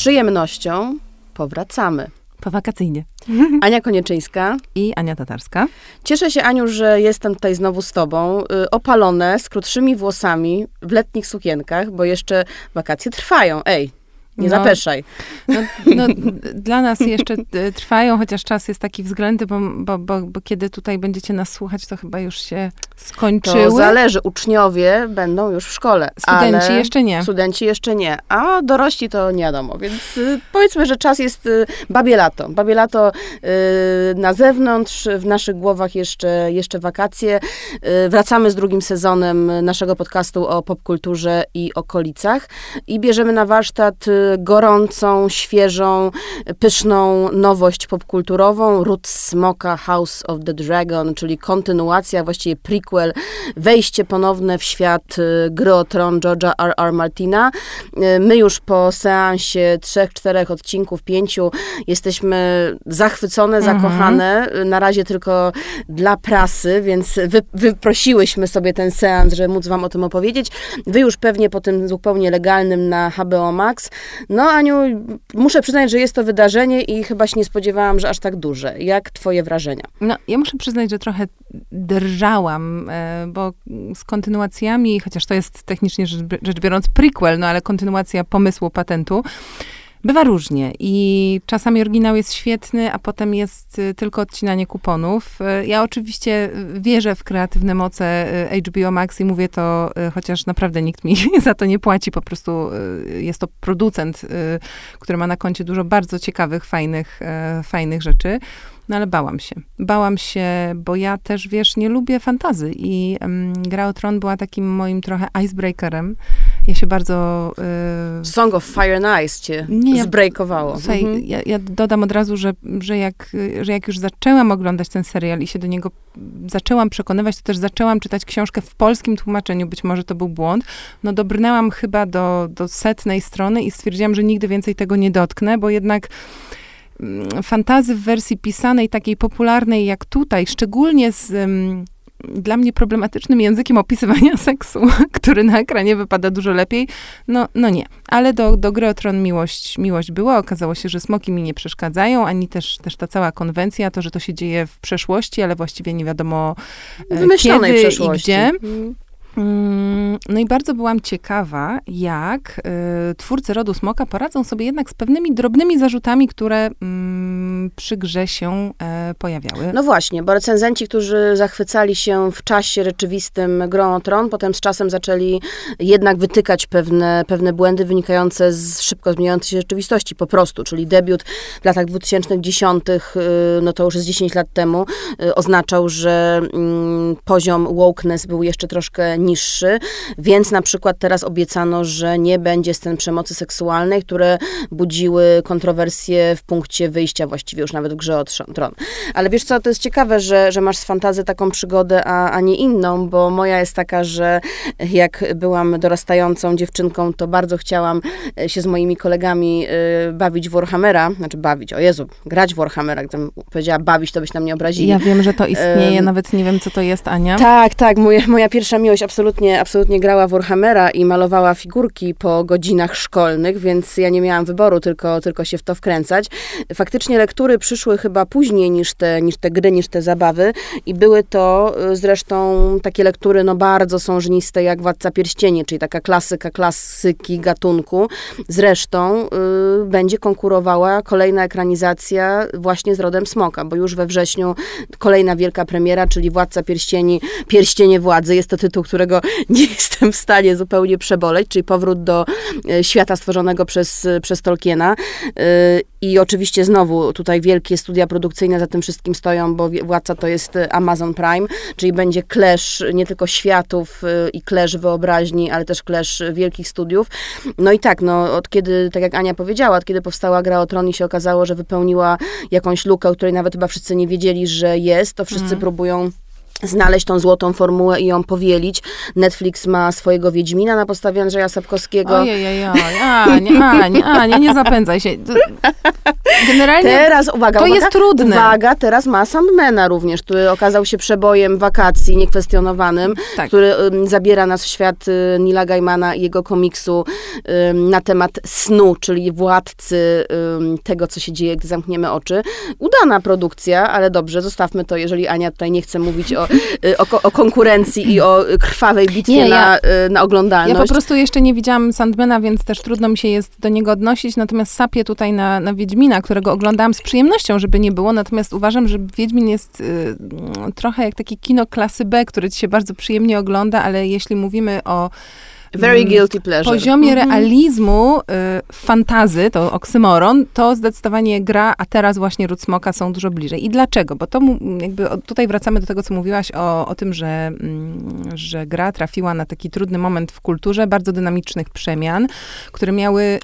przyjemnością powracamy. Powakacyjnie. Ania Konieczyńska. I Ania Tatarska. Cieszę się, Aniu, że jestem tutaj znowu z tobą. Y, opalone, z krótszymi włosami, w letnich sukienkach, bo jeszcze wakacje trwają. Ej, nie no, zapeszaj. No, no, dla nas jeszcze e, trwają, chociaż czas jest taki względny, bo, bo, bo, bo, kiedy tutaj będziecie nas słuchać, to chyba już się skończyły. To zależy. Uczniowie będą już w szkole. Studenci jeszcze nie. Studenci jeszcze nie. A dorośli to nie wiadomo. Więc y, powiedzmy, że czas jest y, babie lato. Babie lato y, na zewnątrz, w naszych głowach jeszcze, jeszcze wakacje. Y, wracamy z drugim sezonem naszego podcastu o popkulturze i okolicach. I bierzemy na warsztat gorącą, świeżą, pyszną nowość popkulturową. Roots Smoka House of the Dragon, czyli kontynuacja, właściwie prequel, wejście ponowne w świat y, gry o tron George'a R. R. Martina. Y, my już po seansie trzech, czterech odcinków, pięciu jesteśmy zachwycone, mhm. zakochane. Na razie tylko dla prasy, więc wy, wyprosiłyśmy sobie ten seans, żeby móc wam o tym opowiedzieć. Wy już pewnie po tym zupełnie legalnym na HBO Max no, Aniu, muszę przyznać, że jest to wydarzenie i chyba się nie spodziewałam, że aż tak duże. Jak twoje wrażenia? No, ja muszę przyznać, że trochę drżałam, e, bo z kontynuacjami, chociaż to jest technicznie rzecz biorąc prequel, no ale kontynuacja pomysłu patentu, Bywa różnie i czasami oryginał jest świetny, a potem jest y, tylko odcinanie kuponów. Y, ja oczywiście wierzę w kreatywne moce y, HBO Max i mówię to, chociaż naprawdę nikt mi za to nie płaci, po prostu jest to producent, który ma na koncie dużo bardzo ciekawych, fajnych, fajnych rzeczy. No ale bałam się. Bałam się, bo ja też, wiesz, nie lubię fantazy i um, Gra o Tron była takim moim trochę icebreakerem. Ja się bardzo... Y... Song of Fire and Ice cię nie, zbrejkowało. Słuchaj, mhm. ja, ja, dodam od razu, że, że, jak, że jak już zaczęłam oglądać ten serial i się do niego zaczęłam przekonywać, to też zaczęłam czytać książkę w polskim tłumaczeniu, być może to był błąd, no dobrnęłam chyba do, do setnej strony i stwierdziłam, że nigdy więcej tego nie dotknę, bo jednak fantazy w wersji pisanej, takiej popularnej jak tutaj, szczególnie z um, dla mnie problematycznym językiem opisywania seksu, który na ekranie wypada dużo lepiej, no, no nie. Ale do, do gry o tron miłość, miłość była. Okazało się, że smoki mi nie przeszkadzają, ani też, też ta cała konwencja, to, że to się dzieje w przeszłości, ale właściwie nie wiadomo e, kiedy przeszłości. i gdzie. Mm. Mm, no i bardzo byłam ciekawa, jak y, twórcy rodu Smoka poradzą sobie jednak z pewnymi drobnymi zarzutami, które y, przy grze się y, pojawiały. No właśnie, bo recenzenci, którzy zachwycali się w czasie rzeczywistym grą o tron, potem z czasem zaczęli jednak wytykać pewne, pewne błędy wynikające z szybko zmieniającej się rzeczywistości po prostu, czyli debiut w latach 2010, y, no to już jest 10 lat temu, y, oznaczał, że mm, poziom wokeness był jeszcze troszkę niższy, więc na przykład teraz obiecano, że nie będzie scen przemocy seksualnej, które budziły kontrowersje w punkcie wyjścia, właściwie już nawet w grze o tron. Ale wiesz co, to jest ciekawe, że, że masz z fantazy taką przygodę, a, a nie inną, bo moja jest taka, że jak byłam dorastającą dziewczynką, to bardzo chciałam e, się z moimi kolegami y, bawić w Warhammera, znaczy bawić, o Jezu, grać w Warhammera, gdybym powiedziała bawić, to byś na mnie obrazili. Ja wiem, że to istnieje, um, nawet nie wiem, co to jest, Ania. Tak, tak, moja, moja pierwsza miłość absolutnie, absolutnie grała Warhammera i malowała figurki po godzinach szkolnych, więc ja nie miałam wyboru, tylko, tylko się w to wkręcać. Faktycznie lektury przyszły chyba później niż te, niż te gry, niż te zabawy i były to y, zresztą takie lektury no bardzo sążniste jak Władca Pierścieni, czyli taka klasyka klasyki gatunku. Zresztą y, będzie konkurowała kolejna ekranizacja właśnie z Rodem Smoka, bo już we wrześniu kolejna wielka premiera, czyli Władca Pierścieni, Pierścienie Władzy. Jest to tytuł, który którego nie jestem w stanie zupełnie przeboleć, czyli powrót do e, świata stworzonego przez, przez Tolkiena. E, I oczywiście znowu tutaj wielkie studia produkcyjne za tym wszystkim stoją, bo Władca to jest Amazon Prime, czyli będzie clash nie tylko światów e, i clash wyobraźni, ale też clash wielkich studiów. No i tak, no od kiedy, tak jak Ania powiedziała, od kiedy powstała Gra o Tron i się okazało, że wypełniła jakąś lukę, o której nawet chyba wszyscy nie wiedzieli, że jest, to wszyscy mm. próbują znaleźć tą złotą formułę i ją powielić. Netflix ma swojego Wiedźmina na podstawie Andrzeja Sapkowskiego. Ojej, ojej, a, nie, a, nie, zapędzaj się. Generalnie Teraz, uwaga, to uwaga, jest trudne. Uwaga, teraz ma Sandmana również, który okazał się przebojem wakacji niekwestionowanym, Tak. który ym, zabiera nas w świat y, Nila Gaimana i jego komiksu na temat snu, czyli władcy tego, co się dzieje, gdy zamkniemy oczy. Udana produkcja, ale dobrze, zostawmy to, jeżeli Ania tutaj nie chce mówić o, o, ko- o konkurencji i o y, krwawej bitwie Nie, ja- na, y, na Ja oglądalność. po prostu jeszcze nie widziałam Sandmana, więc też trudno mi się jest do niego odnosić, natomiast sapię tutaj na, na Wiedźmina, którego oglądałam z przyjemnością, żeby nie było, natomiast uważam, że Wiedźmin jest y, trochę jak taki kino klasy B, które ci się bardzo przyjemnie ogląda, ale jeśli mówimy o Very mm, guilty pleasure. poziomie Mhm. realizmu, y, fantazy, to oksymoron, to zdecydowanie gra, a teraz właśnie Ród Smoka są dużo bliżej. I dlaczego? Bo to jakby tutaj wracamy do tego, co mówiłaś o, o tym, że, mm, że gra trafiła na taki trudny moment w kulturze, bardzo dynamicznych przemian, które miały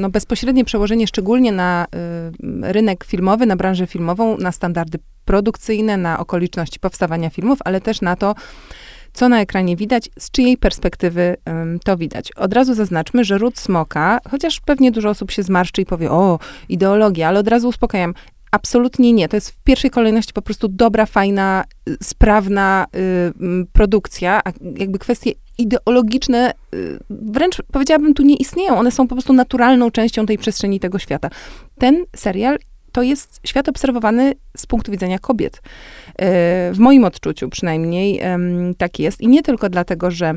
no, bezpośrednie przełożenie szczególnie na y, rynek filmowy, na branżę filmową, na standardy produkcyjne, na okoliczności powstawania filmów, ale też na to, co na ekranie widać, z czyjej perspektywy ym, to widać. Od razu zaznaczmy, że ród smoka, chociaż pewnie dużo osób się zmarszczy i powie, o, ideologia, ale od razu uspokajam, absolutnie nie. To jest w pierwszej kolejności po prostu dobra, fajna, y, sprawna y, produkcja, a jakby kwestie ideologiczne, y, wręcz powiedziałabym, tu nie istnieją. One są po prostu naturalną częścią tej przestrzeni tego świata. Ten serial to jest świat obserwowany z punktu widzenia kobiet. Y, W moim odczuciu przynajmniej tak jest. I nie tylko dlatego, że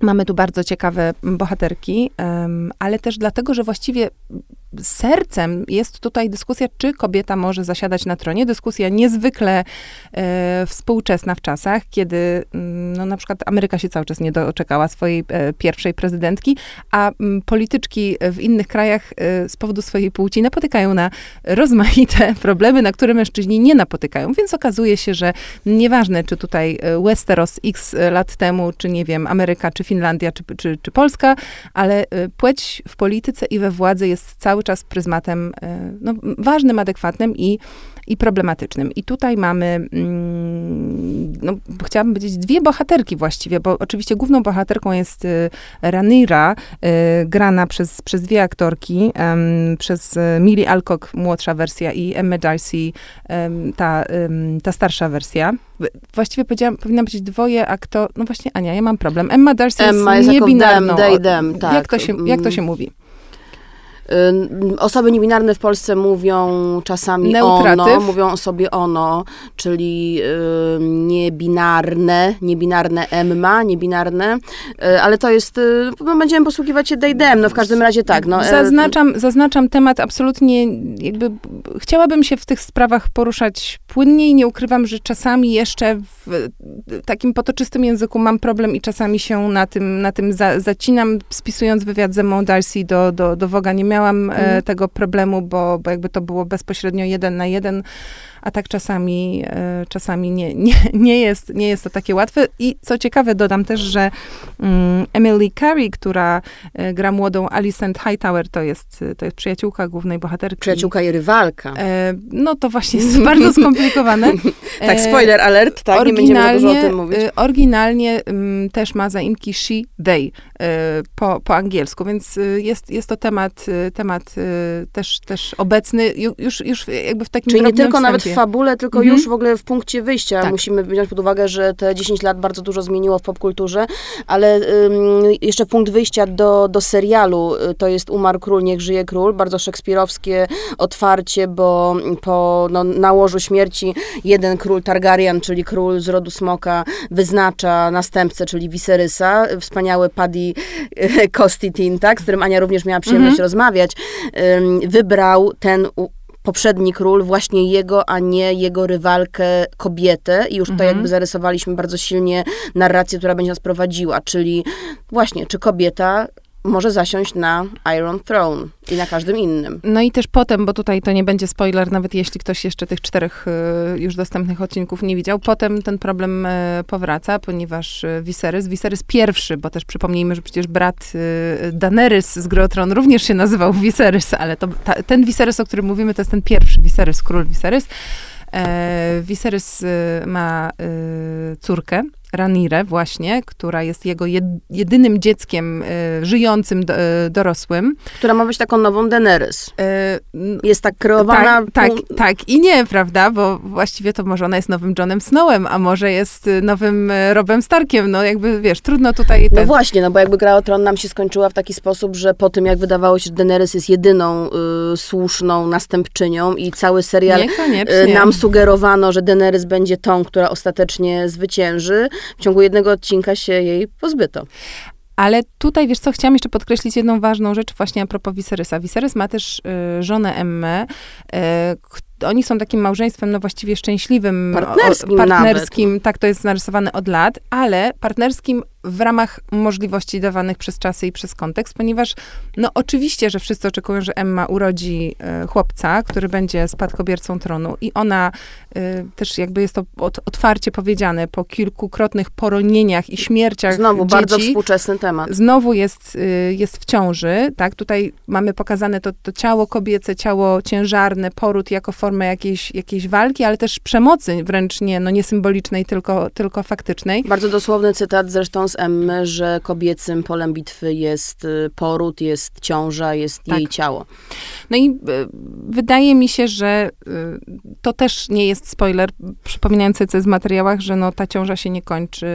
mamy tu bardzo ciekawe bohaterki, em, ale też dlatego, że właściwie sercem jest tutaj dyskusja, czy kobieta może zasiadać na tronie. Dyskusja niezwykle e, współczesna w czasach, kiedy mm, no, na przykład Ameryka się cały czas nie doczekała swojej e, pierwszej prezydentki, a mm, polityczki w innych krajach e, z powodu swojej płci napotykają na rozmaite problemy, na które mężczyźni nie napotykają. Więc okazuje się, że nieważne, czy tutaj e, Westeros x lat temu, czy nie wiem, Ameryka, czy Finlandia, czy, czy, czy Polska, ale e, płeć w polityce i we władzy jest cały czas pryzmatem e, no, ważnym, adekwatnym i, i problematycznym. I tutaj mamy, mm, no, chciałabym powiedzieć, dwie bohaterki właściwie, bo oczywiście główną bohaterką jest e, Ranira, grana przez, przez dwie aktorki, przez Millie Alcock, młodsza wersja i Emma Darcy, ta, ta starsza wersja. Właściwie powiedziałam, powinna być dwoje aktor... No właśnie, Ania, ja mam problem. Emma Darcy Emma jest jest niebinarną. them, they, them, tak. Jak to się, jak to się mówi? Y, Osoby niebinarne w Polsce mówią czasami Neutratyw. ono, mówią o sobie ono, czyli y, niebinarne, niebinarne Emma, niebinarne, y, ale to jest, no, będziemy posługiwać się they, them, no w każdym razie tak. No, e, Zaznaczam, zaznaczam temat absolutnie, jakby chciałabym się w tych sprawach poruszać płynniej. Nie ukrywam, że czasami jeszcze w takim potoczystym języku mam problem i czasami się na tym, na tym za, zacinam. Spisując wywiad z Emma Darcy do, do, do Woga nie miałam e, Mhm. tego problemu, bo, bo jakby to było bezpośrednio jeden na jeden. A tak czasami, e, czasami nie, nie, nie, jest, nie jest to takie łatwe. I co ciekawe, dodam też, że mm, Emily Carey, która e, gra młodą Alicent Hightower, to jest, to jest przyjaciółka głównej bohaterki. Przyjaciółka i rywalka. E, no to właśnie jest bardzo skomplikowane. tak, spoiler alert, tak, nie będziemy dużo o tym mówić. Oryginalnie mm, też ma zaimki she, they po, po angielsku, więc jest, jest to temat, temat też, też obecny, ju- już, już jakby w takim Czyli nie tylko nawet w fabule, tylko Mhm. już w ogóle w punkcie wyjścia. Tak. Musimy wziąć pod uwagę, że te 10 lat bardzo dużo zmieniło w popkulturze, ale ym, jeszcze punkt wyjścia do, do serialu y, to jest Umarł Król, Niech Żyje Król. Bardzo szekspirowskie otwarcie, bo po no, nałożu śmierci jeden król Targaryen, czyli król z rodu smoka, wyznacza następcę, czyli Viserysa. Wspaniały Paddy y, Costitin, tak, z którym Ania również miała przyjemność Mhm. rozmawiać. Ym, wybrał ten poprzedni król, właśnie jego, a nie jego rywalkę kobietę. I już tutaj Mhm. jakby zarysowaliśmy bardzo silnie narrację, która będzie nas prowadziła, czyli właśnie, czy kobieta może zasiąść na Iron Throne i na każdym innym. No i też potem, bo tutaj to nie będzie spoiler, nawet jeśli ktoś jeszcze tych czterech y, już dostępnych odcinków nie widział, potem ten problem y, powraca, ponieważ y, Viserys, Viserys pierwszy, bo też przypomnijmy, że przecież brat Daenerys z Gry Tron również się nazywał Viserys, ale to, ta, ten Viserys, o którym mówimy, to jest ten pierwszy Viserys, król Viserys. E, Viserys ma córkę, Ranirę właśnie, która jest jego jed, jedynym dzieckiem y, żyjącym, do, y, dorosłym. Która ma być taką nową Daenerys. Y, Jest tak kreowana. tak, tak, tak i nie, prawda? Bo właściwie to może ona jest nowym Johnem Snowem, a może jest y, nowym y, Robem Starkiem. No jakby, wiesz, trudno tutaj... No ten- właśnie, no bo jakby Gra o Tron nam się skończyła w taki sposób, że po tym jak wydawało się, że Daenerys jest jedyną y, słuszną następczynią i cały serial nam sugerowano, że Daenerys będzie tą, która ostatecznie zwycięży, w ciągu jednego odcinka się jej pozbyto. Ale tutaj, wiesz co, chciałam jeszcze podkreślić jedną ważną rzecz właśnie a propos Viserysa. Viserys ma też y, żonę Emmę. Y, oni są takim małżeństwem, no właściwie szczęśliwym. Partnerskim partnerskim tak to jest narysowane od lat, ale partnerskim w ramach możliwości dawanych przez czasy i przez kontekst, ponieważ no oczywiście, że wszyscy oczekują, że Emma urodzi e, chłopca, który będzie spadkobiercą tronu i ona e, też jakby jest to ot, otwarcie powiedziane po kilkukrotnych poronieniach i śmierciach Znowu dzieci, bardzo współczesny temat. znowu jest, y, jest w ciąży, tak? Tutaj mamy pokazane to, to ciało kobiece, ciało ciężarne, poród jako formę jakiejś, jakiejś walki, ale też przemocy, wręcz nie, no nie symbolicznej, tylko, tylko faktycznej. Bardzo dosłowny cytat zresztą z Emmy, że kobiecym polem bitwy jest y, poród, jest ciąża, jest Tak. jej ciało. No i y, wydaje mi się, że y, to też nie jest spoiler, przypominający co jest w materiałach, że no, ta ciąża się nie kończy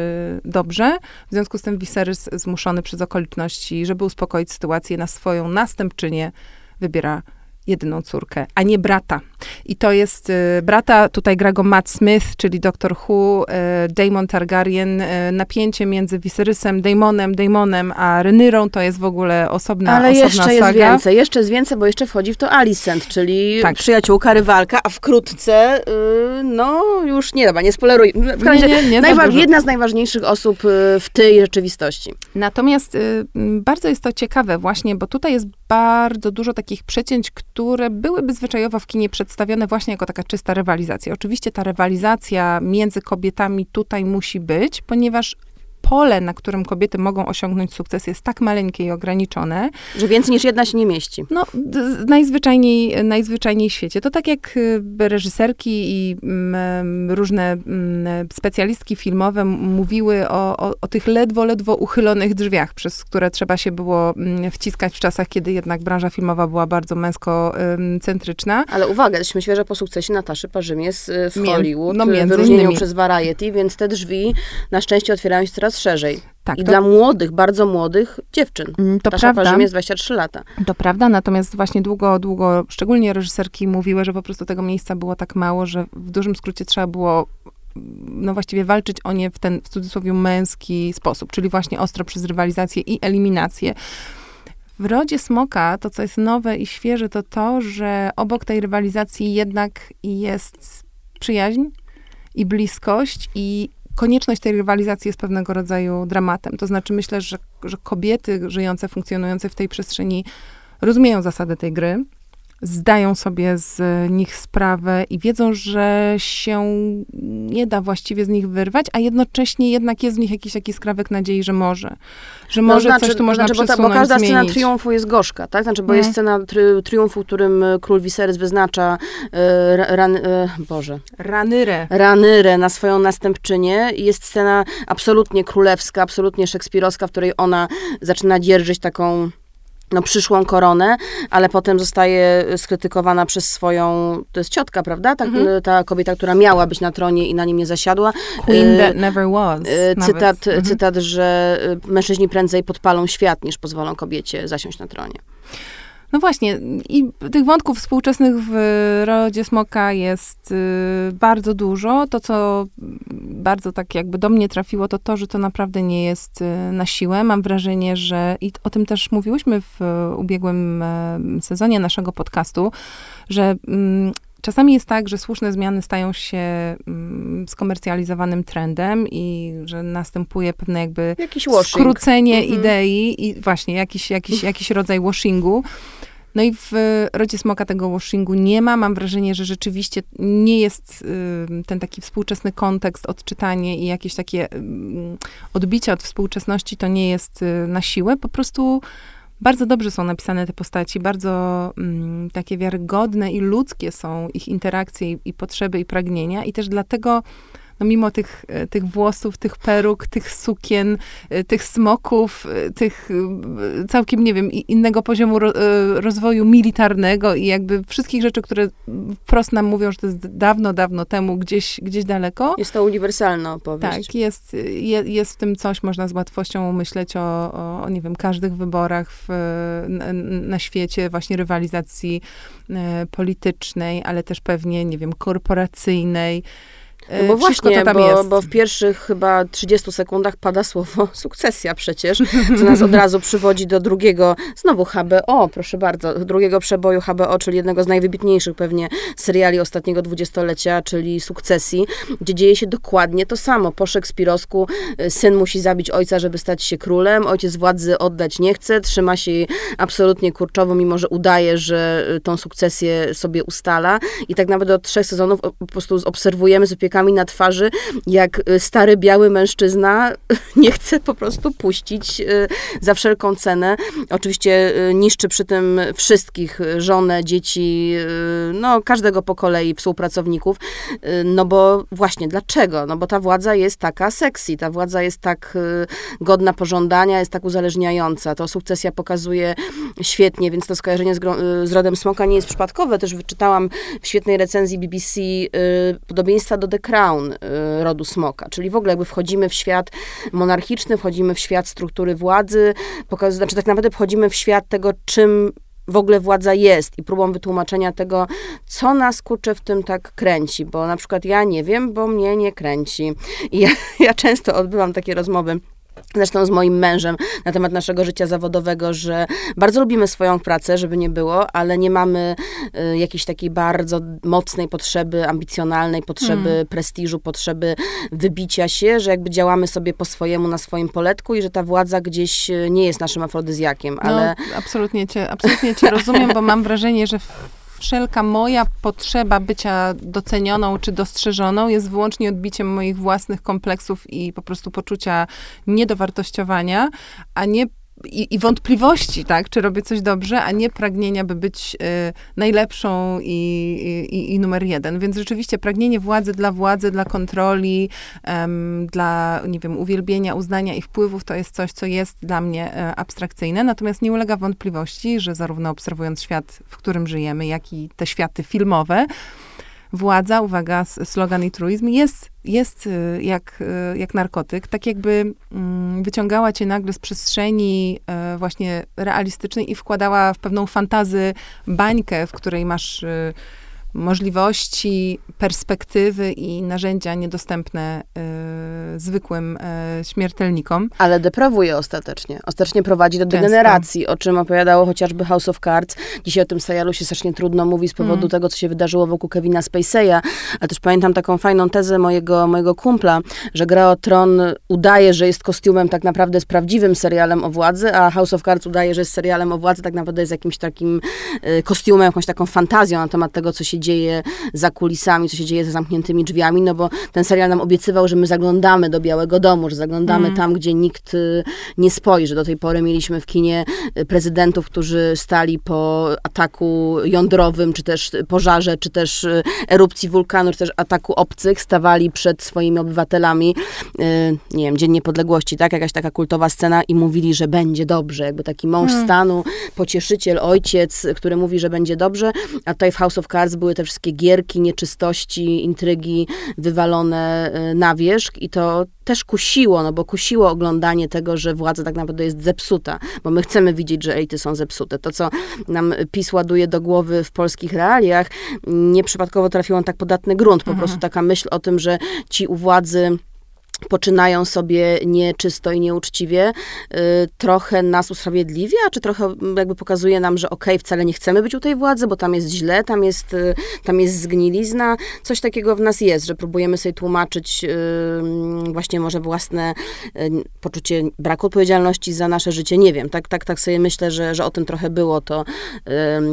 dobrze. W związku z tym Viserys zmuszony przez okoliczności, żeby uspokoić sytuację na swoją następczynię, wybiera jedyną córkę, a nie brata. I to jest y, brata, tutaj gra go Matt Smith, czyli Doctor Who, y, Daemon Targaryen. Y, napięcie między Viserysem, Daemonem, Daemonem, a Rynyrą to jest w ogóle osobna, Ale osobna jeszcze saga. jest więcej, jeszcze jest więcej, bo jeszcze wchodzi w to Alicent, czyli Tak. przyjaciółka, rywalka, a wkrótce, no już nie, dobra, nie spoileruj. W każdym razie najwa- jedna z najważniejszych osób w tej rzeczywistości. Natomiast y, bardzo jest to ciekawe właśnie, bo tutaj jest bardzo dużo takich przecięć, które byłyby zwyczajowo w kinie przedstawione właśnie jako taka czysta rywalizacja. Oczywiście ta rywalizacja między kobietami tutaj musi być, ponieważ pole, na którym kobiety mogą osiągnąć sukces jest tak maleńkie i ograniczone, Że więcej niż jedna się nie mieści. no, najzwyczajniej, najzwyczajniej w świecie. To tak jak y, reżyserki i mm, różne mm, specjalistki filmowe mówiły o, o, o tych ledwo, ledwo uchylonych drzwiach, przez które trzeba się było mm, wciskać w czasach, kiedy jednak branża filmowa była bardzo męskocentryczna. Ale uwaga, jesteśmy świeżo po sukcesie Nataszy Parzymies y, w Mię- Hollywood, no, no, między wyróżnieniu innymi. przez Variety, więc te drzwi na szczęście otwierają się coraz szerzej. Tak, I to, dla młodych, bardzo młodych dziewczyn. mm, to Natasza prawda. Parzymies 23 lata. To prawda, natomiast właśnie długo, długo, szczególnie reżyserki mówiły, że po prostu tego miejsca było tak mało, że w dużym skrócie trzeba było no właściwie walczyć o nie w ten, w cudzysłowie, męski sposób, czyli właśnie ostro przez rywalizację i eliminację. W Rodzie Smoka to, co jest nowe i świeże, to to, że obok tej rywalizacji jednak jest przyjaźń i bliskość i konieczność tej rywalizacji jest pewnego rodzaju dramatem. To znaczy myślę, że, że kobiety żyjące, funkcjonujące w tej przestrzeni rozumieją zasady tej gry, zdają sobie z nich sprawę i wiedzą, że się nie da właściwie z nich wyrwać, a jednocześnie jednak jest w nich jakiś taki skrawek nadziei, że może. Że może coś tu można znaczy, bo, ta, bo każda scena zmienić. triumfu jest gorzka, tak? Znaczy, bo No. jest scena tri, triumfu, którym e, król Viserys wyznacza e, ra- ran, e, Boże, Ranyrę. Ranyrę na swoją następczynię i jest scena absolutnie królewska, absolutnie szekspirowska, w której ona zaczyna dzierżyć taką no, przyszłą koronę, ale potem zostaje skrytykowana przez swoją, to jest ciotka, prawda? Ta, Mhm. ta kobieta, która miała być na tronie i na nim nie zasiadła. Queen E, that never was. Nawet. Cytat, Mhm. cytat, że e, mężczyźni prędzej podpalą świat, niż pozwolą kobiecie zasiąść na tronie. No właśnie, i tych wątków współczesnych w Rodzie Smoka jest y, bardzo dużo. To, co bardzo tak jakby do mnie trafiło, to to, że to naprawdę nie jest y, na siłę. Mam wrażenie, że i o tym też mówiłyśmy w y, ubiegłym sezonie naszego podcastu, że mm, Czasami jest tak, że słuszne zmiany stają się mm, skomercjalizowanym trendem i że następuje pewne jakby Jakiś washing. skrócenie Mhm. idei i właśnie jakiś, jakiś, jakiś rodzaj washingu. No i w Rodzie Smoka tego washingu nie ma. Mam wrażenie, że rzeczywiście nie jest y, ten taki współczesny kontekst, odczytanie i jakieś takie y, odbicia od współczesności to nie jest y, na siłę. Po prostu bardzo dobrze są napisane te postaci, bardzo mm, takie wiarygodne i ludzkie są ich interakcje i, i potrzeby i pragnienia i też dlatego no mimo tych, e, tych włosów, tych peruk, tych sukien, e, tych smoków, e, tych całkiem, nie wiem, innego poziomu rozwoju militarnego i jakby wszystkich rzeczy, które wprost nam mówią, że to jest dawno, dawno temu, gdzieś, gdzieś daleko. Jest to uniwersalna opowieść. Tak, jest, jest w tym coś, można z łatwością myśleć o, o nie wiem, każdych wyborach w, na, na świecie, właśnie rywalizacji politycznej, ale też pewnie, nie wiem, korporacyjnej. No bo właśnie, bo, bo, w pierwszych chyba 30 sekundach pada słowo sukcesja przecież, co nas od razu przywodzi do drugiego, znowu HBO, proszę bardzo, drugiego przeboju HBO, czyli jednego z najwybitniejszych pewnie seriali ostatniego dwudziestolecia, czyli Sukcesji, gdzie dzieje się dokładnie to samo. Po szekspirowsku y, syn musi zabić ojca, żeby stać się królem, ojciec władzy oddać nie chce, trzyma się jej absolutnie kurczowo, mimo że udaje, że y, tą sukcesję sobie ustala i tak nawet od trzech sezonów po prostu obserwujemy z opiekami na twarzy, jak y, stary biały mężczyzna nie chce po prostu puścić y, za wszelką cenę. Oczywiście y, niszczy przy tym wszystkich, żonę, dzieci, no każdego po kolei współpracowników, no bo właśnie dlaczego? No bo ta władza jest taka sexy, ta władza jest tak godna pożądania, jest tak uzależniająca. To sukcesja pokazuje świetnie, więc to skojarzenie z, z rodem smoka nie jest przypadkowe. Też wyczytałam w świetnej recenzji BBC podobieństwa do The Crown y, rodu smoka, czyli w ogóle jakby wchodzimy w świat monarchiczny, wchodzimy w świat struktury władzy, pokaz, znaczy tak naprawdę wchodzimy w świat tego, czym w ogóle władza jest i próbą wytłumaczenia tego, co nas kurczę w tym tak kręci, bo na przykład ja nie wiem, bo mnie nie kręci. I ja, ja często odbywam takie rozmowy Zresztą z moim mężem na temat naszego życia zawodowego, że bardzo lubimy swoją pracę, żeby nie było, ale nie mamy y, jakiejś takiej bardzo mocnej potrzeby, ambicjonalnej potrzeby hmm. prestiżu, potrzeby wybicia się, że jakby działamy sobie po swojemu na swoim poletku i że ta władza gdzieś y, nie jest naszym afrodyzjakiem, no, ale... No, absolutnie cię, absolutnie cię rozumiem, bo mam wrażenie, że wszelka moja potrzeba bycia docenioną czy dostrzeżoną jest wyłącznie odbiciem moich własnych kompleksów i po prostu poczucia niedowartościowania, a nie i, i, wątpliwości, tak, czy robię coś dobrze, a nie pragnienia, by być y, najlepszą i, i, i, numer jeden. Więc rzeczywiście pragnienie władzy dla władzy, dla kontroli, um, dla, nie wiem, uwielbienia, uznania i wpływów, to jest coś, co jest dla mnie e, abstrakcyjne. Natomiast nie ulega wątpliwości, że zarówno obserwując świat, w którym żyjemy, jak i te światy filmowe, władza, uwaga, slogan i truizm, jest, jest y, jak, y, jak narkotyk, tak jakby mm, wyciągała cię nagle z przestrzeni e, właśnie realistycznej i wkładała w pewną fantazy bańkę, w której masz y, możliwości, perspektywy i narzędzia niedostępne y, zwykłym y, śmiertelnikom. Ale deprawuje ostatecznie. Ostatecznie prowadzi do degeneracji, Często. o czym opowiadało chociażby House of Cards. Dzisiaj o tym serialu się strasznie trudno mówi z powodu mm. tego, co się wydarzyło wokół Kevina Spacey'a, ale też pamiętam taką fajną tezę mojego, mojego kumpla, że Gra o Tron udaje, że jest kostiumem, tak naprawdę jest prawdziwym serialem o władzy, a House of Cards udaje, że jest serialem o władzy, tak naprawdę jest jakimś takim y, kostiumem, jakąś taką fantazją na temat tego, co się dzieje za kulisami, co się dzieje za zamkniętymi drzwiami, no bo ten serial nam obiecywał, że my zaglądamy do Białego Domu, że zaglądamy mm. tam, gdzie nikt y, nie spojrzy. Do tej pory mieliśmy w kinie y, prezydentów, którzy stali po ataku jądrowym, czy też pożarze, czy też y, erupcji wulkanu, czy też ataku obcych, stawali przed swoimi obywatelami, nie wiem, Dzień Niepodległości, tak? Jakaś taka kultowa scena i mówili, że będzie dobrze. Jakby taki mąż mm. stanu, pocieszyciel, ojciec, który mówi, że będzie dobrze, a tutaj w House of Cards były te wszystkie gierki, nieczystości, intrygi wywalone e, na wierzch i to też kusiło, no bo kusiło oglądanie tego, że władza tak naprawdę jest zepsuta, bo my chcemy widzieć, że elity są zepsute. To, co nam PiS ładuje do głowy w polskich realiach, nieprzypadkowo trafiło na tak podatny grunt. Po mhm. prostu taka myśl o tym, że ci u władzy poczynają sobie nieczysto i nieuczciwie, y, trochę nas usprawiedliwia, czy trochę jakby pokazuje nam, że okej, okay, wcale nie chcemy być u tej władzy, bo tam jest źle, tam jest, y, tam jest zgnilizna. Coś takiego w nas jest, że próbujemy sobie tłumaczyć y, właśnie może własne poczucie braku odpowiedzialności za nasze życie. Nie wiem, tak, tak, tak sobie myślę, że, że o tym trochę było to,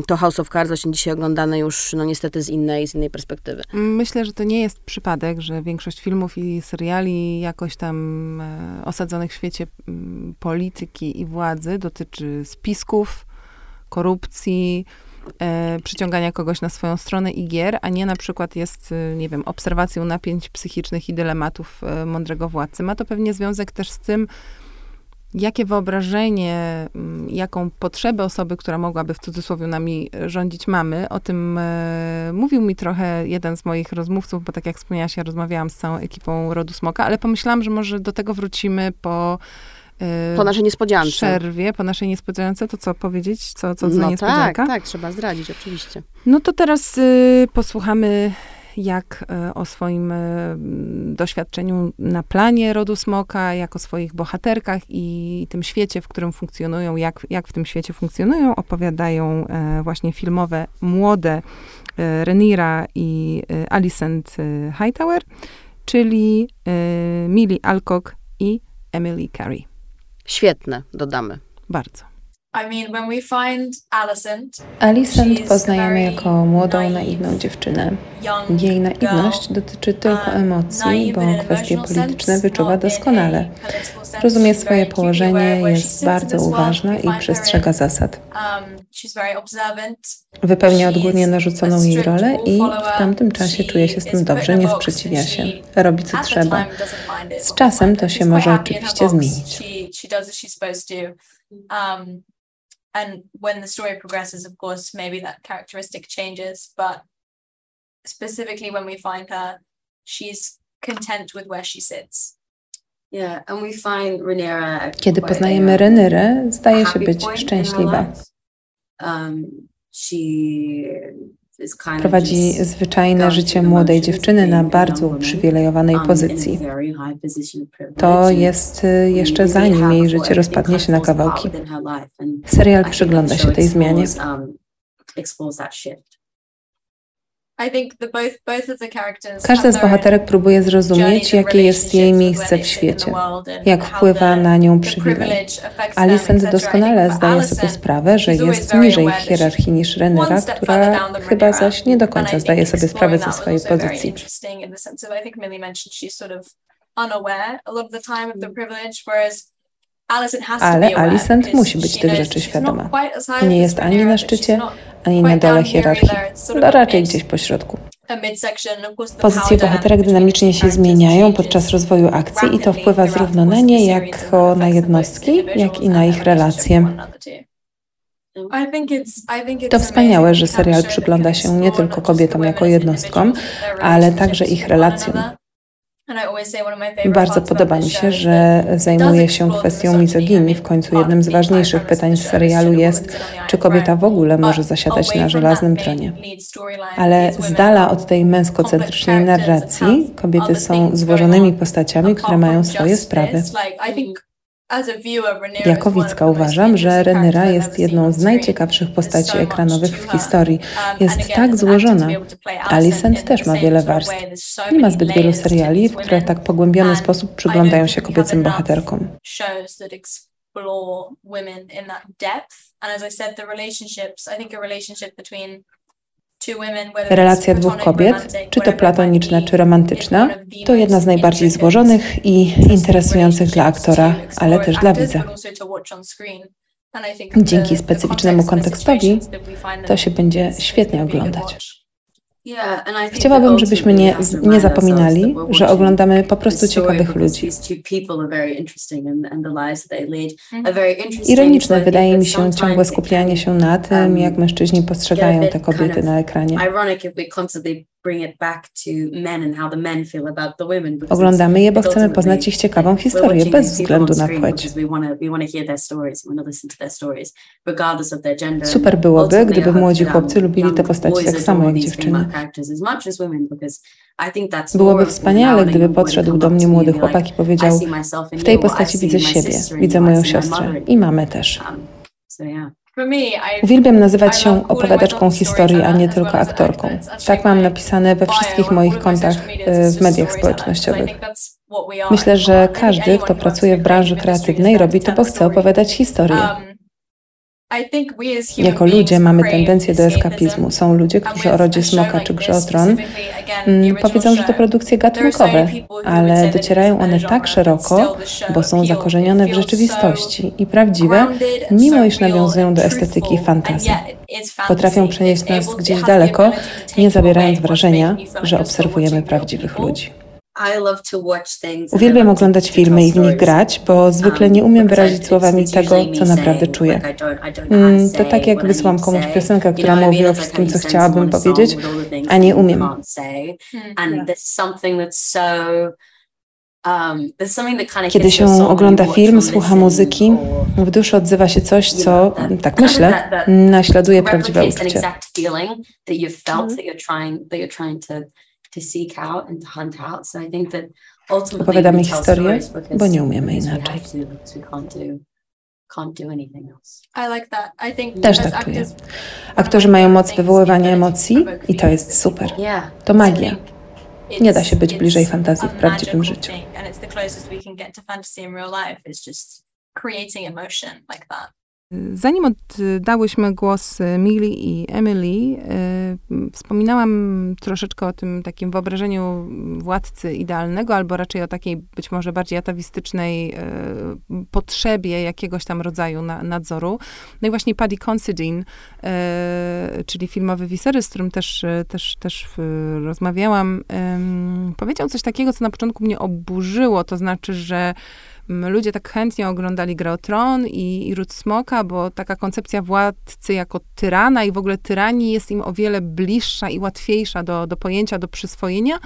to House of Cards, właśnie dzisiaj oglądane już no niestety z innej, z innej perspektywy. Myślę, że to nie jest przypadek, że większość filmów i seriali jakoś tam e, osadzonych w świecie m, polityki i władzy dotyczy spisków, korupcji, e, przyciągania kogoś na swoją stronę i gier, a nie na przykład jest, e, nie wiem, obserwacją napięć psychicznych i dylematów e, mądrego władcy. Ma to pewnie związek też z tym, jakie wyobrażenie, mm, jaką potrzebę osoby, która mogłaby w cudzysłowie nami rządzić mamy. O tym e, mówił mi trochę jeden z moich rozmówców, bo tak jak wspomniałaś, ja rozmawiałam z całą ekipą Rodu Smoka, ale pomyślałam, że może do tego wrócimy po e, Po naszej niespodziance. przerwie, po naszej niespodziance. To co powiedzieć? Co, co za no niespodzianka? tak, tak, trzeba zdradzić, oczywiście. No to teraz y, posłuchamy, jak y, o swoim y, doświadczeniu na planie rodu smoka, jak o swoich bohaterkach i tym świecie, w którym funkcjonują, jak, jak w tym świecie funkcjonują, opowiadają e, właśnie filmowe młode e, Renira i e, Alicent e, Hightower, czyli e, Millie Alcock i Emily Carey. Świetne, dodamy. Bardzo. Alicent, poznajemy jako młodą, naiwną dziewczynę. Jej naiwność dotyczy tylko um, emocji, bo kwestie polityczne wyczuwa doskonale. Rozumie swoje położenie, jest bardzo uważna i przestrzega zasad. Um. Wypełnia odgórnie narzuconą jej rolę i w tamtym czasie czuje się z tym dobrze, nie sprzeciwia się, robi co trzeba. Z czasem to się może oczywiście zmienić. And when the story progresses, of course, maybe that characteristic changes. But specifically, when we find her, she's content with where she sits. Yeah, and we find Rhaenyra Kiedy poznajemy Renyrę, zdaje się być point in her szczęśliwa. Um, she is kind of Prowadzi zwyczajne życie młodej dziewczyny na bardzo uprzywilejowanej um, pozycji. To jest y, jeszcze zanim jej życie rozpadnie się na kawałki. Serial przygląda się tej zmianie. Każda z bohaterek próbuje zrozumieć, jakie jest jej miejsce w świecie, jak wpływa na nią przywilej. Alicent doskonale zdaje sobie sprawę, że jest niżej w hierarchii niż Renera, która chyba zaś nie do końca zdaje sobie sprawę ze swojej pozycji. unaware a lot of the time of the privilege, whereas Ale Alicent musi być tych rzeczy świadoma. Nie jest ani na szczycie, ani na dole hierarchii, ale a raczej gdzieś po środku. Pozycje bohaterek dynamic dynamicznie się zmieniają podczas rozwoju akcji i to wpływa zarówno na nie, the jak series and o affects na jednostki, jak i na ich relacje. To wspaniałe, że serial przygląda się nie tylko kobietom jako jednostkom, ale także ich relacjom. Bardzo podoba mi się, że zajmuje się kwestią mizoginii. W końcu jednym z ważniejszych pytań w serialu jest, czy kobieta w ogóle może zasiadać na żelaznym tronie. Ale z dala od tej męskocentrycznej narracji, kobiety są złożonymi postaciami, które mają swoje sprawy. Jako widzka uważam, że Renyra jest jedną z najciekawszych postaci ekranowych w historii. Jest tak złożona. Alicent też ma wiele warstw. Nie ma zbyt wielu seriali, w których tak pogłębiony sposób przyglądają się kobiecym bohaterkom. women in that depth. And as I said, the relationships, I think a relationship between Relacja dwóch kobiet, czy to platoniczna, czy romantyczna, to jedna z najbardziej złożonych i interesujących dla aktora, ale też dla widza. Dzięki specyficznemu kontekstowi to się będzie świetnie oglądać. Chciałabym, żebyśmy nie, nie zapominali, że oglądamy po prostu ciekawych ludzi. Mhm. Ironiczne wydaje mi się ciągłe skupianie się na tym, um, jak mężczyźni postrzegają te kobiety na ekranie. Oglądamy je, bo chcemy poznać ich ciekawą historię, bez względu na płeć. Super byłoby, gdyby młodzi um, chłopcy lubili te postaci tak samo jak dziewczyny. Byłoby wspaniale, gdyby podszedł do mnie młody chłopak i powiedział, "I see myself in w tej postaci widzę siebie, widzę moją siostrę i you." mamę też. Um, So yeah. Uwielbiam nazywać się opowiadaczką historii, a nie tylko aktorką. Tak mam napisane we wszystkich moich kontach e, w mediach społecznościowych. Myślę, że każdy, kto pracuje w branży kreatywnej, robi to bo chce opowiadać historię. Jako ludzie mamy tendencję do eskapizmu. Są ludzie, którzy o rodzie smoka czy grze o tron powiedzą, że to produkcje gatunkowe, ale docierają one tak szeroko, bo są zakorzenione w rzeczywistości i prawdziwe, mimo iż nawiązują do estetyki fantazji. Potrafią przenieść nas gdzieś daleko, nie zabierając wrażenia, że obserwujemy prawdziwych ludzi. Uwielbiam oglądać filmy i w nich grać, bo zwykle nie umiem wyrazić słowami tego, co naprawdę czuję. Mm, to tak jak wysłałam komuś piosenkę, która mówi o wszystkim, co chciałabym powiedzieć, a nie umiem. Um, Kiedy się ogląda film, słucha muzyki, w duszy odzywa się coś, co, tak myślę, naśladuje prawdziwe uczucie to seek out and to hunt out. So I think that ultimately Opowiadamy historię, bo nie umiemy inaczej. Też tak czuję. Aktorzy mają moc wywoływania emocji i to jest super. To magia. Nie da się być bliżej fantazji w prawdziwym życiu. Zanim oddałyśmy głos Millie i Emily, y, wspominałam troszeczkę o tym takim wyobrażeniu władcy idealnego, albo raczej o takiej być może bardziej atawistycznej y, potrzebie jakiegoś tam rodzaju na, nadzoru. No i właśnie Paddy Considine, y, czyli filmowy wisery, z którym też, też, też rozmawiałam, powiedział coś takiego, co na początku mnie oburzyło, to znaczy, że ludzie tak chętnie oglądali grę o Tron i, i Ród Smoka, bo taka koncepcja władcy jako tyrana i w ogóle tyranii jest im o wiele bliższa i łatwiejsza do, do pojęcia, do przyswojenia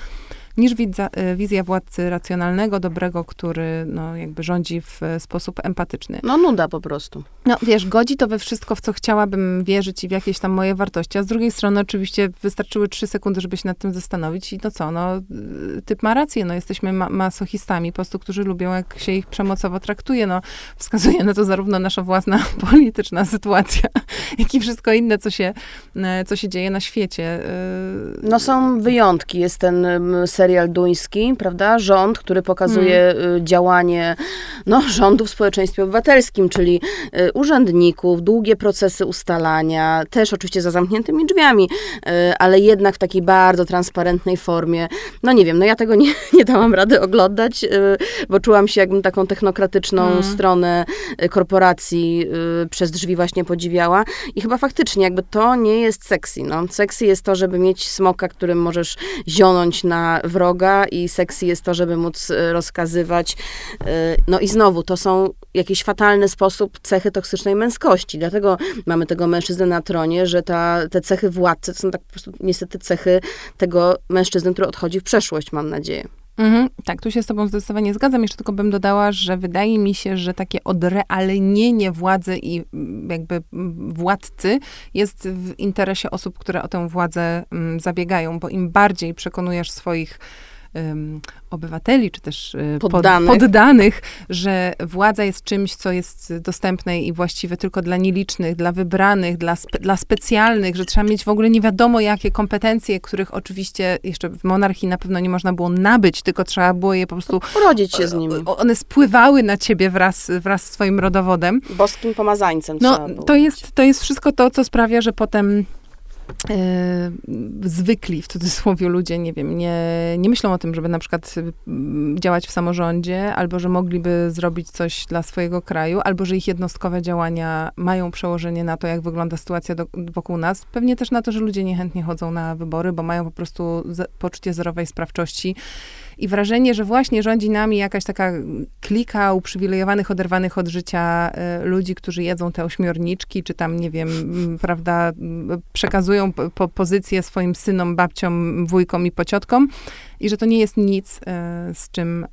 niż wizja, e, wizja władcy racjonalnego, dobrego, który no, jakby rządzi w sposób empatyczny. No nuda po prostu. No wiesz, godzi to we wszystko, w co chciałabym wierzyć i w jakieś tam moje wartości, a z drugiej strony oczywiście wystarczyły trzy sekundy, żeby się nad tym zastanowić i no co, no y, typ ma rację, no jesteśmy ma masochistami, po prostu, którzy lubią, jak się ich przemocowo traktuje, no wskazuje na to zarówno nasza własna polityczna sytuacja, jak i wszystko inne, co się, co się dzieje na świecie. Y, no są wyjątki, jest ten serial duński, prawda? Rząd, który pokazuje hmm. działanie no, rządu w społeczeństwie obywatelskim, czyli y, urzędników, długie procesy ustalania, też oczywiście za zamkniętymi drzwiami, y, ale jednak w takiej bardzo transparentnej formie. No nie wiem, no ja tego nie, nie dałam rady oglądać, bo czułam się jakbym taką technokratyczną hmm. stronę korporacji przez drzwi właśnie podziwiała i chyba faktycznie jakby to nie jest sexy, no. Sexy jest to, żeby mieć smoka, którym możesz zionąć na wroga i sexy jest to, żeby móc y, rozkazywać. Y, no i znowu, to są jakiś fatalny sposób cechy toksycznej męskości. Dlatego mamy tego mężczyznę na tronie, że ta, te cechy władcy to są tak po prostu niestety cechy tego mężczyzny, który odchodzi w przeszłość, mam nadzieję. Mhm, tak, tu się z tobą zdecydowanie zgadzam. Jeszcze tylko bym dodała, że wydaje mi się, że takie odrealnienie władzy i mm, jakby mm, władcy jest w interesie osób, które o tę władzę mm, zabiegają, bo im bardziej przekonujesz swoich um, obywateli, czy też e, poddanych. Pod, poddanych, że władza jest czymś, co jest dostępne i właściwe tylko dla nielicznych, dla wybranych, dla, spe, dla specjalnych, że trzeba mieć w ogóle nie wiadomo jakie kompetencje, których oczywiście jeszcze w monarchii na pewno nie można było nabyć, tylko trzeba było je po prostu... Urodzić się z nimi. One spływały na ciebie wraz, wraz z twoim rodowodem. Boskim pomazańcem No, to jest, to jest wszystko to, co sprawia, że potem zwykli, w cudzysłowie, ludzie, nie wiem, nie, nie myślą o tym, żeby na przykład działać w samorządzie, albo że mogliby zrobić coś dla swojego kraju, albo że ich jednostkowe działania mają przełożenie na to, jak wygląda sytuacja do, wokół nas. Pewnie też na to, że ludzie niechętnie chodzą na wybory, bo mają po prostu poczucie zerowej sprawczości i wrażenie, że właśnie rządzi nami jakaś taka klika uprzywilejowanych, oderwanych od życia y, ludzi, którzy jedzą te ośmiorniczki, czy tam, nie wiem, prawda, przekazują po pozycję swoim synom, babciom, wujkom i pociotkom i że to nie jest nic, y, z czym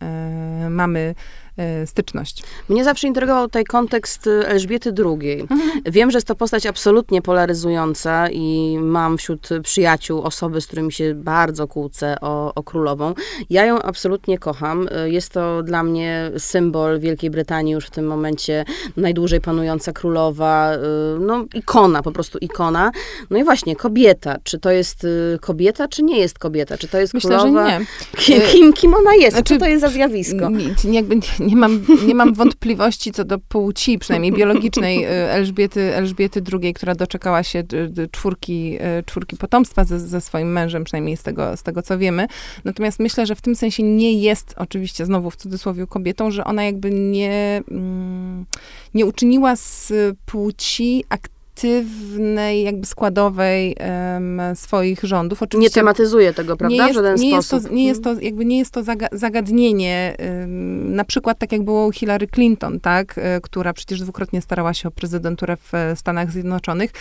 y, mamy E, styczność. Mnie zawsze interesował tutaj kontekst y, Elżbiety II. Mhm. Wiem, że jest to postać absolutnie polaryzująca i mam wśród przyjaciół osoby, z którymi się bardzo kłócę o, o królową. Ja ją absolutnie kocham. Y, jest to dla mnie symbol Wielkiej Brytanii już w tym momencie, najdłużej panująca królowa, y, no ikona, po prostu ikona. No i właśnie, kobieta. Czy to jest kobieta, czy nie jest kobieta? Czy to jest Myślę, królowa? że nie. Kim, kim ona jest? Znaczy, Co to jest za zjawisko? Nie, jakby nie mam, nie mam wątpliwości co do płci, przynajmniej biologicznej Elżbiety, Elżbiety II, która doczekała się czwórki, czwórki potomstwa ze, ze swoim mężem, przynajmniej z tego, z tego co wiemy. Natomiast myślę, że w tym sensie nie jest, oczywiście znowu w cudzysłowie kobietą, że ona jakby nie, mm, nie uczyniła z płci aktywnej aktywnej, jakby składowej um, swoich rządów. Oczywiście nie tematyzuje tego, prawda, nie jest, w żaden nie sposób. Jest to, nie, jest to, jakby nie jest to zagadnienie, um, na przykład tak jak było u Hillary Clinton, tak, e, która przecież dwukrotnie starała się o prezydenturę w Stanach Zjednoczonych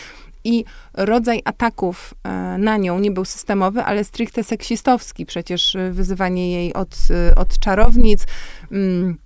i rodzaj ataków e, na nią nie był systemowy, ale stricte seksistowski. Przecież wyzywanie jej od, od czarownic, mm,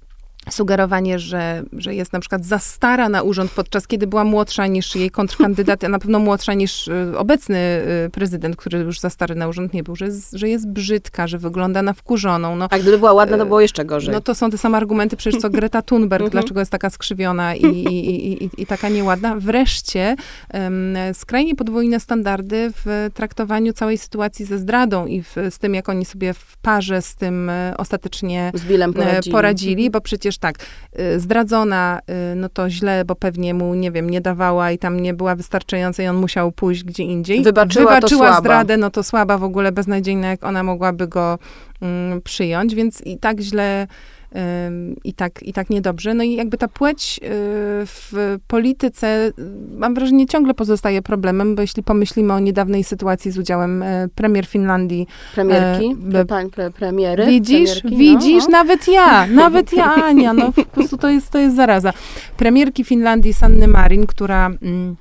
sugerowanie, że, że jest na przykład za stara na urząd, podczas kiedy była młodsza niż jej kontrkandydat, a na pewno młodsza niż y, obecny y, prezydent, który już za stary na urząd nie był, że jest, że jest brzydka, że wygląda na wkurzoną. No, a gdyby była ładna, to było jeszcze gorzej. No to są te same argumenty przecież co Greta Thunberg, mhm. dlaczego jest taka skrzywiona i, i, i, i taka nieładna. Wreszcie um, skrajnie podwójne standardy w traktowaniu całej sytuacji ze zdradą i w, z tym, jak oni sobie w parze z tym e, ostatecznie Billem poradzili, poradzili bo przecież tak, y, zdradzona, y, no to źle, bo pewnie mu, nie wiem, nie dawała i tam nie była wystarczająca i on musiał pójść gdzie indziej. Wybaczyła, Wybaczyła zdradę, no to słaba w ogóle, beznadziejna, jak ona mogłaby go mm, przyjąć, więc i tak źle i tak, i tak niedobrze. No i jakby ta płeć y, w polityce, mam wrażenie, ciągle pozostaje problemem, bo jeśli pomyślimy o niedawnej sytuacji z udziałem e, premier Finlandii. Premierki? E, Pań pre, premiery? Widzisz, premierki? widzisz, no, no. nawet ja, nawet ja, Ania, no po prostu to jest, to jest zaraza. Premierki Finlandii Sanny Marin, która... Mm,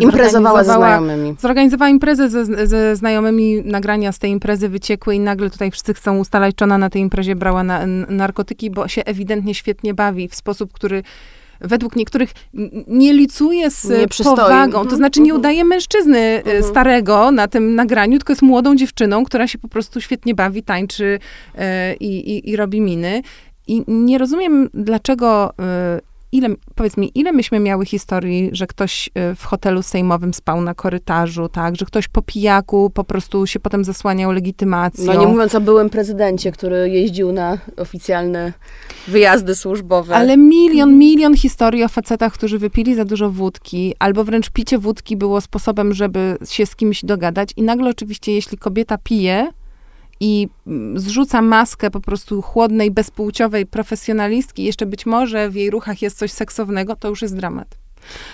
Imprezowała ze znajomymi. Zorganizowała imprezę ze, ze, znajomymi, nagrania z tej imprezy wyciekły i nagle tutaj wszyscy chcą ustalać, czy ona na tej imprezie brała na, narkotyki, bo się ewidentnie świetnie bawi w sposób, który według niektórych nie licuje z nie powagą. To mhm, znaczy nie mhm. udaje mężczyzny e, mhm. starego na tym nagraniu, tylko jest młodą dziewczyną, która się po prostu świetnie bawi, tańczy e, i, i, i robi miny. I nie rozumiem, dlaczego ile, powiedz mi, ile myśmy miały historii, że ktoś y, w hotelu sejmowym spał na korytarzu, tak, że ktoś po pijaku po prostu się potem zasłaniał legitymacją. No nie mówiąc o byłym prezydencie, który jeździł na oficjalne wyjazdy służbowe. Ale milion, milion historii o facetach, którzy wypili za dużo wódki, albo wręcz picie wódki było sposobem, żeby się z kimś dogadać i nagle oczywiście, jeśli kobieta pije, i mm, zrzuca maskę po prostu chłodnej, bezpłciowej profesjonalistki, jeszcze być może w jej ruchach jest coś seksownego, to już jest dramat.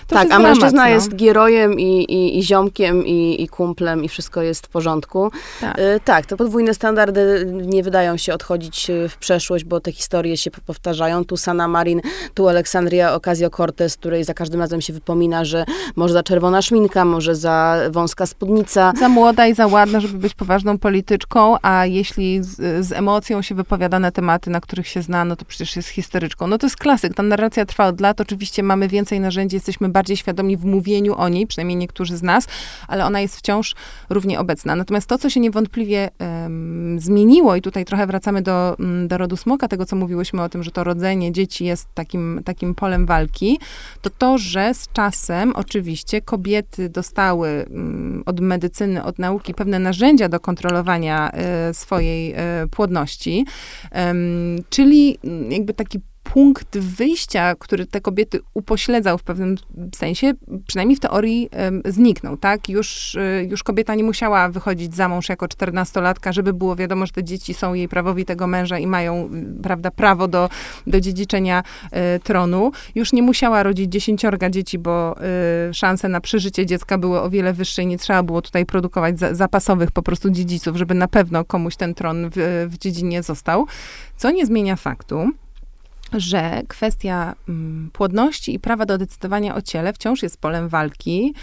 To tak, a mężczyzna no. jest gierojem i, i, i ziomkiem i, i kumplem i wszystko jest w porządku. Tak. Y, tak, te podwójne standardy nie wydają się odchodzić y, w przeszłość, bo te historie się powtarzają. Tu Sana Marin, tu Aleksandria Ocasio-Cortez, której za każdym razem się wypomina, że może za czerwona szminka, może za wąska spódnica. Za młoda i za ładna, żeby być poważną polityczką, a jeśli z, z emocją się wypowiada na tematy, na których się zna, no to przecież jest historyczką. No to jest klasyk. Ta narracja trwa od lat. Oczywiście mamy więcej narzędzi jesteśmy bardziej świadomi w mówieniu o niej, przynajmniej niektórzy z nas, ale ona jest wciąż równie obecna. Natomiast to, co się niewątpliwie um, zmieniło, i tutaj trochę wracamy do, mm, do rodu smoka, tego, co mówiłyśmy o tym, że to rodzenie dzieci jest takim, takim polem walki, to to, że z czasem oczywiście kobiety dostały um, od medycyny, od nauki pewne narzędzia do kontrolowania y, swojej y, płodności, czyli mm, jakby taki punkt wyjścia, który te kobiety upośledzał w pewnym sensie, przynajmniej w teorii zniknął, tak? Już, y, już kobieta nie musiała wychodzić za mąż jako czternastolatka, żeby było wiadomo, że te dzieci są jej prawowitego męża i mają, prawda, prawo do, do dziedziczenia y, tronu. Już nie musiała rodzić dziesięciorga dzieci, bo szanse na przeżycie dziecka były o wiele wyższe i nie trzeba było tutaj produkować za, zapasowych po prostu dziedziców, żeby na pewno komuś ten tron w, w dziedzinie został. Co nie zmienia faktu, że kwestia mm, płodności i prawa do decydowania o ciele wciąż jest polem walki,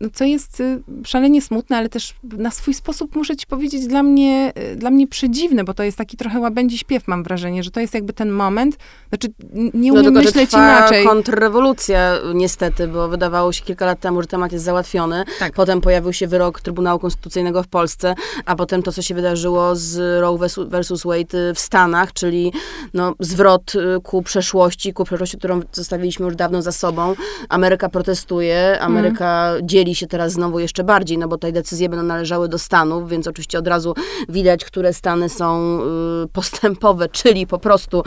no co jest y, szalenie smutne, ale też na swój sposób, muszę ci powiedzieć, dla mnie, y, dla mnie przedziwne, bo to jest taki trochę łabędzi śpiew, mam wrażenie, że to jest jakby ten moment, znaczy nie no umiem no tylko, myśleć inaczej. kontrrewolucja niestety, bo wydawało się kilka lat temu, że temat jest załatwiony, tak. potem pojawił się wyrok Trybunału Konstytucyjnego w Polsce, a potem to, co się wydarzyło z Roe versus Wade w Stanach, czyli no, zwrot zwrot ku przeszłości, ku przeszłości, którą zostawiliśmy już dawno za sobą. Ameryka protestuje, Ameryka mm. dzieli się teraz znowu jeszcze bardziej, no bo tutaj decyzje będą należały do Stanów, więc oczywiście od razu widać, które Stany są y, postępowe, czyli po prostu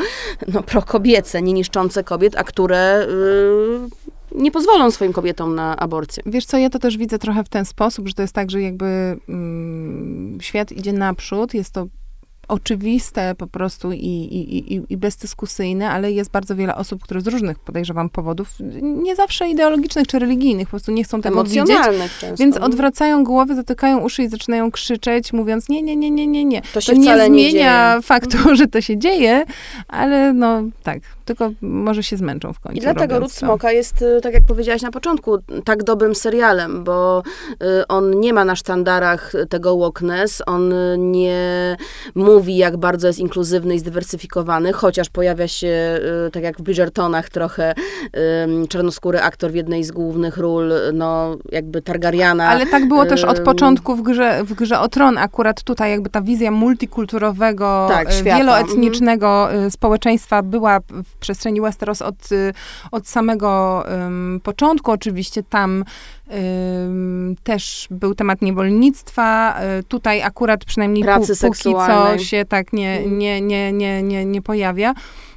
no, prokobiece, nie niszczące kobiet, a które y, nie pozwolą swoim kobietom na aborcję. Wiesz co, ja to też widzę trochę w ten sposób, że to jest tak, że jakby mm, świat idzie naprzód, jest to oczywiste po prostu i, i, i, i bezdyskusyjne, ale jest bardzo wiele osób, które z różnych, podejrzewam, powodów, nie zawsze ideologicznych czy religijnych, po prostu nie chcą tego widzieć. Często. Więc odwracają głowy, zatykają uszy i zaczynają krzyczeć, mówiąc nie, nie, nie, nie, nie, nie. To, się to nie zmienia nie faktu, mhm. że to się dzieje, ale no tak, tylko może się zmęczą w końcu. I dlatego Ród Smoka jest, y, tak jak powiedziałaś na początku, tak dobrym serialem, bo y, on nie ma na sztandarach tego wokeness, on nie mówi, jak bardzo jest inkluzywny i zdywersyfikowany, chociaż pojawia się, y, tak jak w Bridgertonach, trochę czarnoskóry aktor w jednej z głównych ról, no jakby Targaryena. Ale tak było też od początku w grze, w grze o Tron, akurat tutaj jakby ta wizja multikulturowego, tak, wieloetnicznego społeczeństwa była w przestrzeni Westeros od, y, od samego um, początku. Oczywiście tam um, też był temat niewolnictwa. Y, tutaj akurat przynajmniej Pracy póki co się tak nie, mhm. nie, nie, nie, nie, nie pojawia.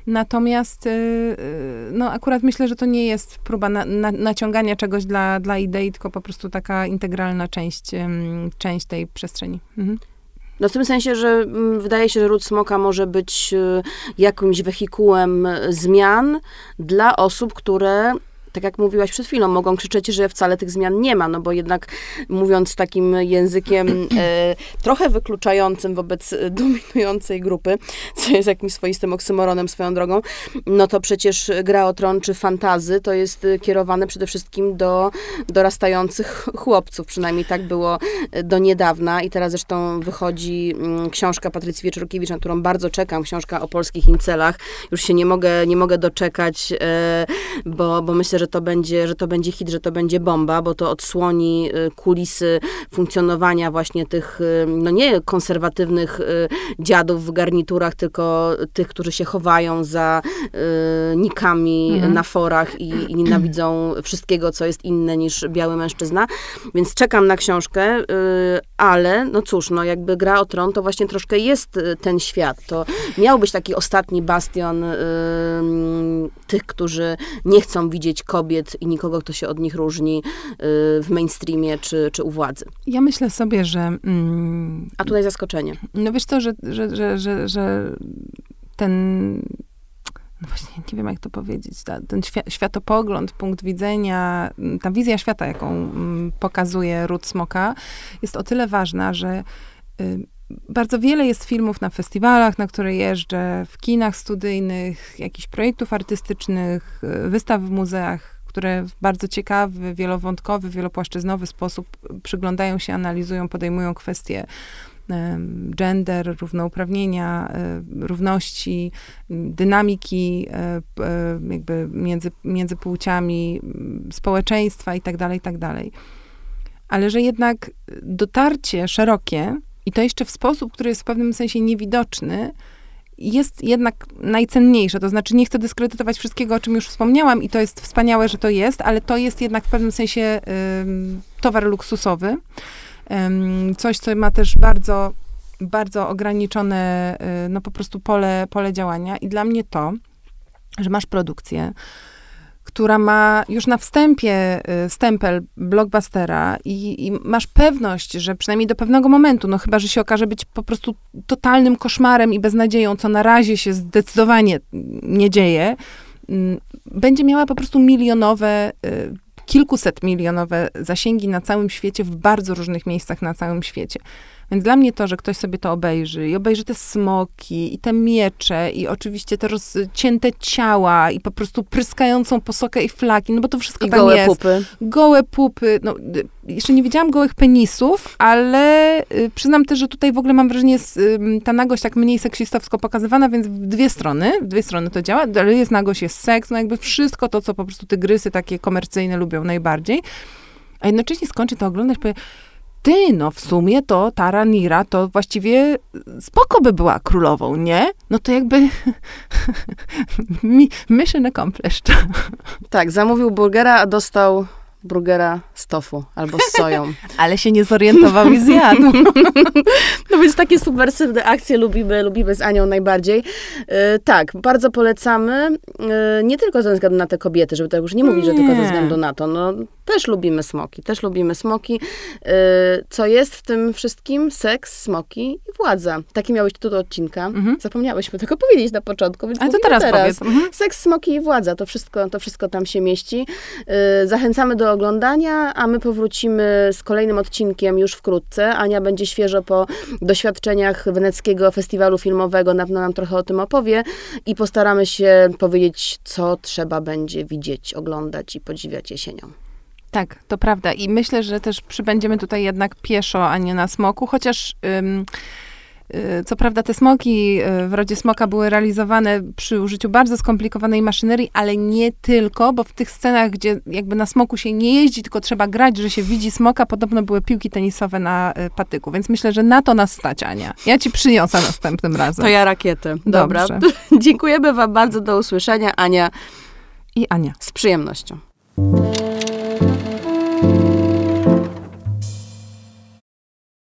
Natomiast y, no, akurat myślę, że to nie jest próba na, na, naciągania czegoś dla, dla idei, tylko po prostu taka integralna część, część tej przestrzeni. Mhm. No w tym sensie, że mm, wydaje się, że ród smoka może być y, jakimś wehikułem zmian dla osób, które tak jak mówiłaś przed chwilą, mogą krzyczeć, że wcale tych zmian nie ma, no bo jednak mówiąc takim językiem e, trochę wykluczającym wobec dominującej grupy, co jest jakimś swoistym oksymoronem swoją drogą, no to przecież gra o tron czy fantazy to jest kierowane przede wszystkim do dorastających chłopców, przynajmniej tak było do niedawna. I teraz zresztą wychodzi mm, książka Patrycji Wieczorkiewicz, na którą bardzo czekam, książka o polskich incelach. Już się nie mogę, nie mogę doczekać, e, bo, bo myślę, że to będzie, że to będzie hit, że to będzie bomba, bo to odsłoni y, kulisy funkcjonowania właśnie tych, y, no nie konserwatywnych y, dziadów w garniturach, tylko tych, którzy się chowają za nikami mhm. na forach i, i nienawidzą wszystkiego, co jest inne niż biały mężczyzna. Więc czekam na książkę, ale no cóż, no jakby Gra o Tron to właśnie troszkę jest ten świat. To miał być taki ostatni bastion tych, którzy nie chcą widzieć kobiet i nikogo, kto się od nich różni y, w mainstreamie czy, czy u władzy. Ja myślę sobie, że... Mm, A tutaj zaskoczenie. No wiesz to, że, że, że, że, że ten właśnie, nie wiem jak to powiedzieć, ta, ten światopogląd, punkt widzenia, ta wizja świata, jaką mm, pokazuje Ruth Smoka, jest o tyle ważna, że y, bardzo wiele jest filmów na festiwalach, na które jeżdżę, w kinach studyjnych, jakichś projektów artystycznych, wystaw w muzeach, które w bardzo ciekawy, wielowątkowy, wielopłaszczyznowy sposób przyglądają się, analizują, podejmują kwestie gender, równouprawnienia, e, równości, dynamiki e, jakby między, między płciami, społeczeństwa itd., tak itd. Tak Ale że jednak dotarcie szerokie i to jeszcze w sposób, który jest w pewnym sensie niewidoczny, jest jednak najcenniejsze. To znaczy, nie chcę dyskredytować wszystkiego, o czym już wspomniałam, i to jest wspaniałe, że to jest, ale to jest jednak w pewnym sensie um, towar luksusowy. Coś, co ma też bardzo, bardzo ograniczone, y, no po prostu pole, pole działania. I dla mnie to, że masz produkcję, która ma już na wstępie y, stempel blockbustera i, i, masz pewność, że przynajmniej do pewnego momentu, no chyba, że się okaże być po prostu totalnym koszmarem i beznadzieją, co na razie się zdecydowanie nie dzieje, mm, będzie miała po prostu milionowe, y, kilkuset milionowe zasięgi na całym świecie, w bardzo różnych miejscach na całym świecie. Więc dla mnie to, że ktoś sobie to obejrzy i obejrzy te smoki i te miecze i oczywiście te rozcięte ciała i po prostu pryskającą posokę i flaki, no bo to wszystko I tam gołe jest. pupy. Gołe pupy. No, jeszcze nie widziałam gołych penisów, ale y, przyznam też, że tutaj w ogóle mam wrażenie, jest ta nagość tak mniej seksistowsko pokazywana, więc w dwie strony, w dwie strony to działa, ale jest nagość, jest seks, no jakby wszystko to, co po prostu tygrysy takie komercyjne lubią najbardziej. A jednocześnie skończy to oglądać, powie, ty, no w sumie to ta Ranira to właściwie spoko by była królową, nie? No to jakby mission accomplished. Tak, zamówił burgera, a dostał burgera z tofu albo z soją. Ale się nie zorientował i zjadł. no więc takie subwersywne akcje lubimy, lubimy z Anią najbardziej. Yy, tak, bardzo polecamy. Yy, nie tylko ze względu na te kobiety, żeby tak już nie mówić, nie. że tylko ze względu na to. No, też lubimy smoki, też lubimy smoki. Yy, co jest w tym wszystkim? Seks, smoki i władza. Taki miałeś tytuł odcinka. Mhm. Zapomniałyśmy tego powiedzieć na początku, więc A to teraz, teraz. Mhm. Seks, smoki i władza. To wszystko, to wszystko tam się mieści. Zachęcamy do oglądania, a my powrócimy z kolejnym odcinkiem już wkrótce. Ania będzie świeżo po doświadczeniach Weneckiego Festiwalu Filmowego, na pewno nam trochę o tym opowie i postaramy się powiedzieć, co trzeba będzie widzieć, oglądać i podziwiać jesienią. Tak, to prawda. I myślę, że też przybędziemy tutaj jednak pieszo, a nie na smoku, chociaż. Ym Y, co prawda te smoki y, w rodzie smoka były realizowane przy użyciu bardzo skomplikowanej maszynerii, ale nie tylko, bo w tych scenach, gdzie jakby na smoku się nie jeździ, tylko trzeba grać, że się widzi smoka, podobno były piłki tenisowe na y, patyku. Więc myślę, że na to nas stać, Ania. Ja ci przyniosę następnym razem. To ja rakiety. Dobra. Dziękujemy wam bardzo. Do usłyszenia. Ania i Ania. Z przyjemnością.